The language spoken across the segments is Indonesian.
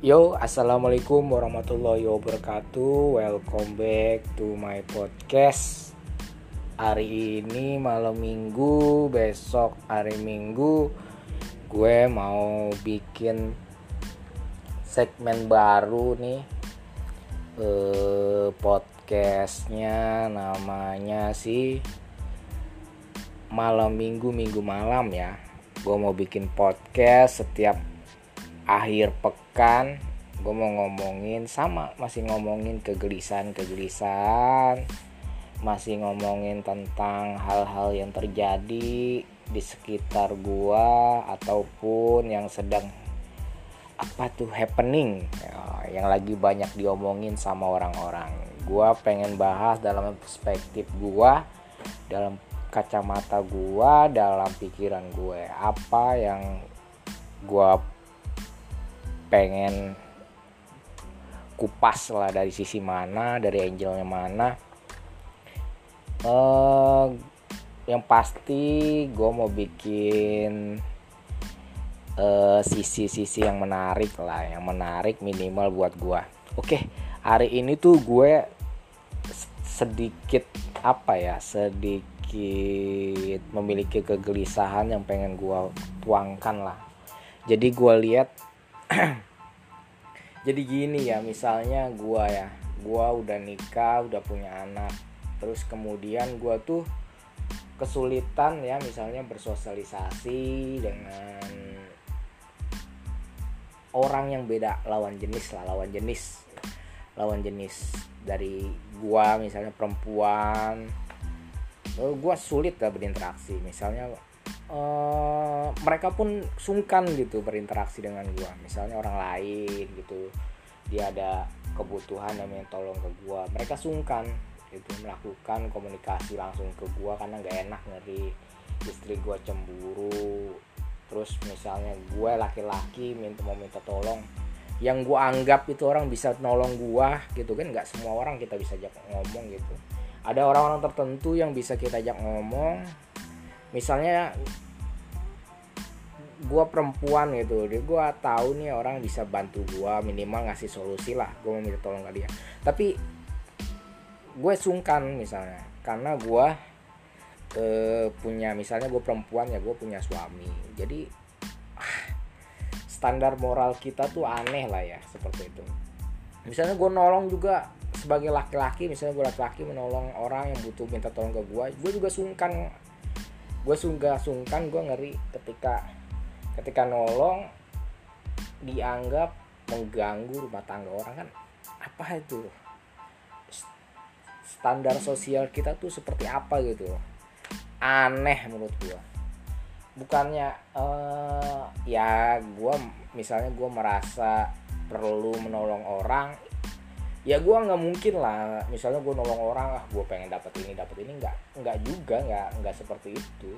Yo, assalamualaikum warahmatullahi wabarakatuh. Welcome back to my podcast. Hari ini malam minggu, besok hari minggu, gue mau bikin segmen baru nih. Eh, podcastnya namanya sih malam minggu minggu malam ya. Gue mau bikin podcast setiap akhir pekan gue mau ngomongin sama masih ngomongin kegelisahan kegelisahan masih ngomongin tentang hal-hal yang terjadi di sekitar gua ataupun yang sedang apa tuh happening. Ya, yang lagi banyak diomongin sama orang-orang. Gua pengen bahas dalam perspektif gua dalam kacamata gua dalam pikiran gue apa yang gua pengen kupas lah dari sisi mana dari angelnya mana. Uh, yang pasti gue mau bikin sisi-sisi uh, yang menarik lah yang menarik minimal buat gue oke hari ini tuh gue sedikit apa ya sedikit memiliki kegelisahan yang pengen gue tuangkan lah. Jadi gue lihat jadi gini ya misalnya gua ya gua udah nikah udah punya anak terus kemudian gua tuh kesulitan ya misalnya bersosialisasi dengan orang yang beda lawan jenis lah lawan jenis lawan jenis dari gua misalnya perempuan. Gua sulit lah berinteraksi misalnya uh, mereka pun sungkan gitu berinteraksi dengan gua. Misalnya orang lain gitu. Dia ada kebutuhan yang ingin tolong ke gua. Mereka sungkan itu melakukan komunikasi langsung ke gua karena nggak enak ngeri. Istri gua cemburu. Terus misalnya gue laki-laki minta mau minta tolong. Yang gue anggap itu orang bisa nolong gua gitu kan nggak semua orang kita bisa ajak ngomong gitu. Ada orang-orang tertentu yang bisa kita ajak ngomong misalnya gue perempuan gitu dia gue tahu nih orang bisa bantu gue minimal ngasih solusi lah. Gue mau minta tolong ke dia. Tapi gue sungkan misalnya karena gue eh, punya misalnya gue perempuan ya gue punya suami. Jadi ah, standar moral kita tuh aneh lah ya seperti itu. Misalnya gue nolong juga sebagai laki-laki misalnya gue laki-laki menolong orang yang butuh minta tolong ke gue gue juga sungkan gue sungguh sungkan gue ngeri ketika ketika nolong dianggap mengganggu rumah tangga orang kan? Apa itu? Standar sosial kita tuh seperti apa gitu? Aneh menurut gue bukannya uh, ya gue misalnya gue merasa perlu menolong orang ya gue nggak mungkin lah misalnya gue nolong orang ah gue pengen dapat ini dapat ini nggak nggak juga nggak nggak seperti itu.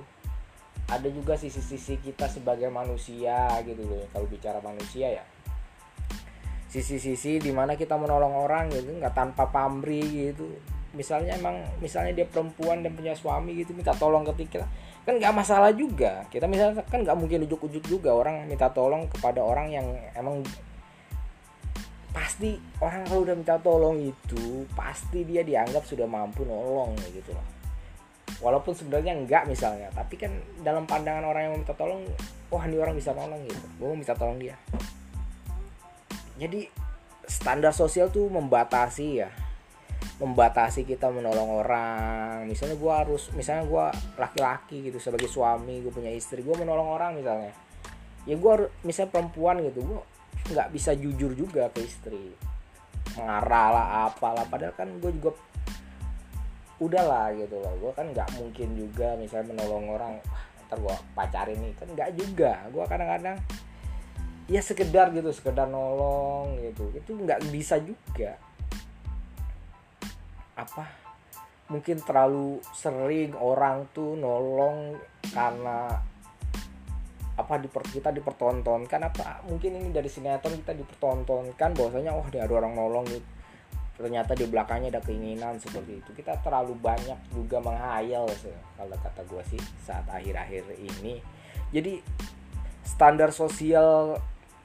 Ada juga sisi-sisi kita sebagai manusia gitu loh kalau bicara manusia ya. Sisi-sisi di mana kita menolong orang gitu nggak tanpa pamrih gitu. Misalnya emang misalnya dia perempuan dan punya suami gitu minta tolong ketika kan nggak masalah juga. Kita misalnya kan nggak mungkin ujuk-ujuk juga orang minta tolong kepada orang yang emang pasti orang kalau udah minta tolong itu pasti dia dianggap sudah mampu nolong gitu loh. Walaupun sebenarnya enggak misalnya tapi kan dalam pandangan orang yang minta tolong wah ini orang bisa nolong gitu. Gue mau minta tolong dia. Jadi standar sosial tuh membatasi ya. Membatasi kita menolong orang. Misalnya gue harus misalnya gue laki-laki gitu sebagai suami gue punya istri gue menolong orang misalnya. Ya gue misalnya perempuan gitu gue nggak bisa jujur juga ke istri. Marah lah apalah. Padahal kan gue juga udahlah gitu loh. Gue kan nggak mungkin juga misalnya menolong orang ntar gue pacarin nih. Kan nggak juga. Gue kadang-kadang ya sekedar gitu sekedar nolong gitu. Itu nggak bisa juga. Apa? Mungkin terlalu sering orang tuh nolong karena apa diper, kita dipertontonkan apa mungkin ini dari sinetron kita dipertontonkan bahwasanya oh dia ada orang nolong gitu ternyata di belakangnya ada keinginan seperti itu. Kita terlalu banyak juga menghayal sih, kalau kata gue sih saat akhir-akhir ini. Jadi standar sosial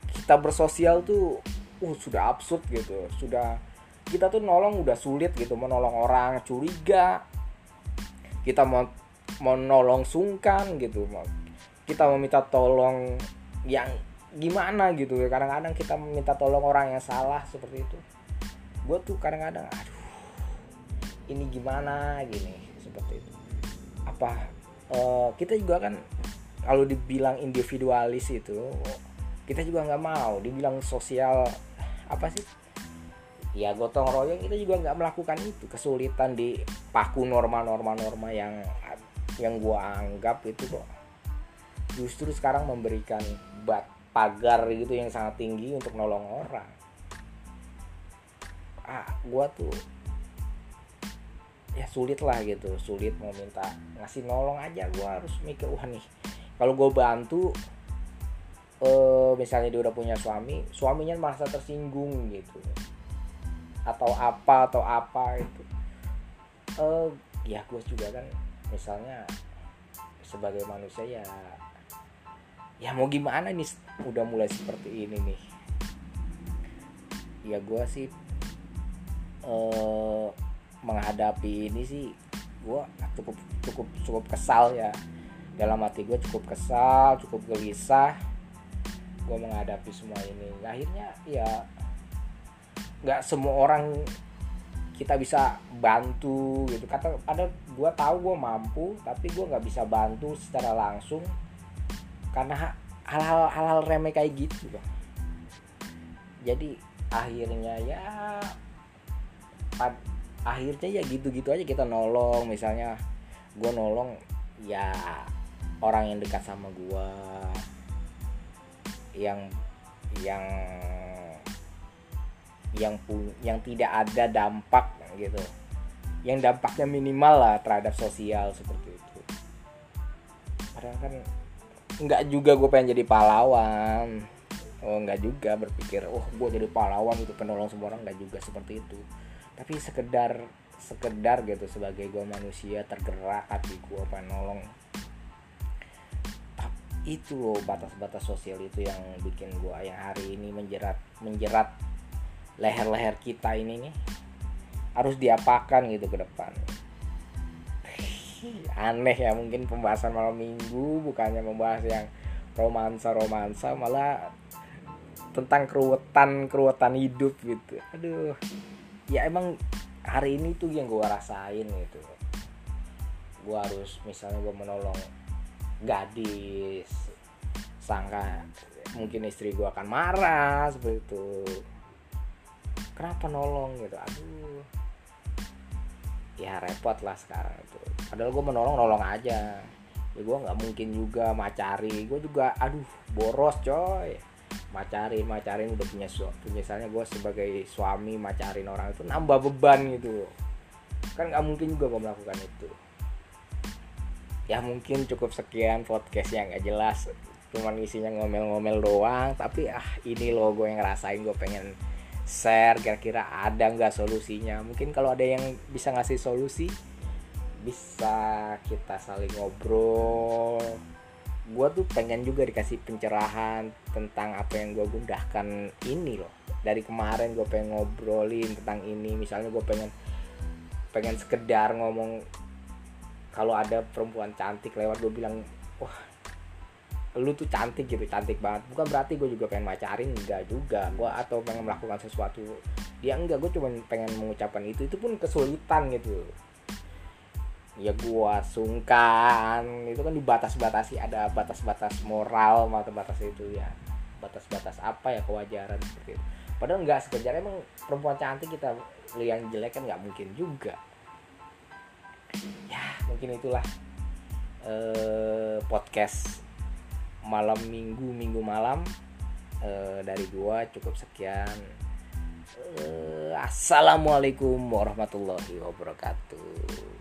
kita bersosial tuh uh sudah absurd gitu. Sudah kita tuh nolong udah sulit gitu menolong orang curiga. Kita mau mau nolong sungkan gitu mau kita mau minta tolong yang gimana gitu kadang-kadang kita minta tolong orang yang salah seperti itu. Gue tuh kadang-kadang aduh ini gimana gini seperti itu. Apa uh, kita juga kan kalau dibilang individualis itu kita juga nggak mau dibilang sosial apa sih? Ya gotong royong kita juga nggak melakukan itu. Kesulitan di paku norma-norma norma yang yang gua anggap itu kok justru sekarang memberikan bat pagar gitu yang sangat tinggi untuk nolong orang. Ah gua tuh ya sulit lah gitu sulit mau minta ngasih nolong aja. Gua harus mikir wah nih kalau gue bantu uh, misalnya dia udah punya suami suaminya merasa tersinggung gitu. Atau apa atau apa itu uh, ya gue juga kan misalnya sebagai manusia ya ya mau gimana nih? Udah mulai seperti ini nih. Ya gue sih uh, menghadapi ini sih gue cukup cukup cukup kesal ya. Dalam hati gue cukup kesal cukup gelisah gue menghadapi semua ini. Akhirnya ya nggak semua orang kita bisa bantu gitu. Kata ada gue tahu gue mampu tapi gue nggak bisa bantu secara langsung karena hal-hal hal-hal remeh kayak gitu bang. Jadi akhirnya ya akhirnya ya gitu-gitu aja kita nolong. Misalnya gue nolong ya orang yang dekat sama gua yang yang yang pun yang tidak ada dampak gitu. Yang dampaknya minimal lah terhadap sosial seperti itu. Padahal kan nggak juga gue pengen jadi pahlawan. Oh nggak juga berpikir oh gue jadi pahlawan itu penolong semua orang. Nggak juga seperti itu. Tapi sekedar sekedar gitu sebagai gue manusia tergerak hati gue pengen nolong. Itu loh batas-batas sosial itu yang bikin gua yang hari ini menjerat menjerat leher-leher kita ini nih harus diapakan gitu ke depan aneh ya mungkin pembahasan malam minggu bukannya membahas yang romansa romansa malah tentang keruwetan keruwetan hidup gitu. Aduh ya emang hari ini tuh yang gue rasain gitu. Gue harus misalnya gue menolong gadis sangka mungkin istri gue akan marah seperti itu. Kenapa nolong gitu? Aduh ya repot lah sekarang itu. Padahal gue menolong nolong aja. Ya gue nggak mungkin juga macari. Gue juga aduh boros coy. Macarin macarin udah punya misalnya gue sebagai suami macarin orang itu nambah beban gitu kan nggak mungkin juga gue melakukan itu. Ya mungkin cukup sekian podcast yang gak jelas. Cuman isinya ngomel-ngomel doang. Tapi ah ini loh gue yang ngerasain. Gue pengen share kira-kira ada nggak solusinya? Mungkin kalau ada yang bisa ngasih solusi bisa kita saling ngobrol. Gue tuh pengen juga dikasih pencerahan tentang apa yang gue gundahkan ini loh. Dari kemarin gue pengen ngobrolin tentang ini. Misalnya gue pengen pengen sekedar ngomong kalau ada perempuan cantik lewat gue bilang wah lu tuh cantik gitu cantik banget. Bukan berarti gue juga pengen macarin enggak juga. Gue atau pengen melakukan sesuatu dia enggak gue cuma pengen mengucapkan itu itu pun kesulitan gitu. Ya gue sungkan itu kan dibatas-batasi ada batas-batas moral batas-batas itu ya. Batas-batas apa ya kewajaran seperti itu. Padahal enggak sekejar emang perempuan cantik kita yang jelek kan nggak mungkin juga. Ya mungkin itulah eh, podcast malam minggu minggu malam eh, dari gua cukup sekian. Eh, assalamualaikum warahmatullahi wabarakatuh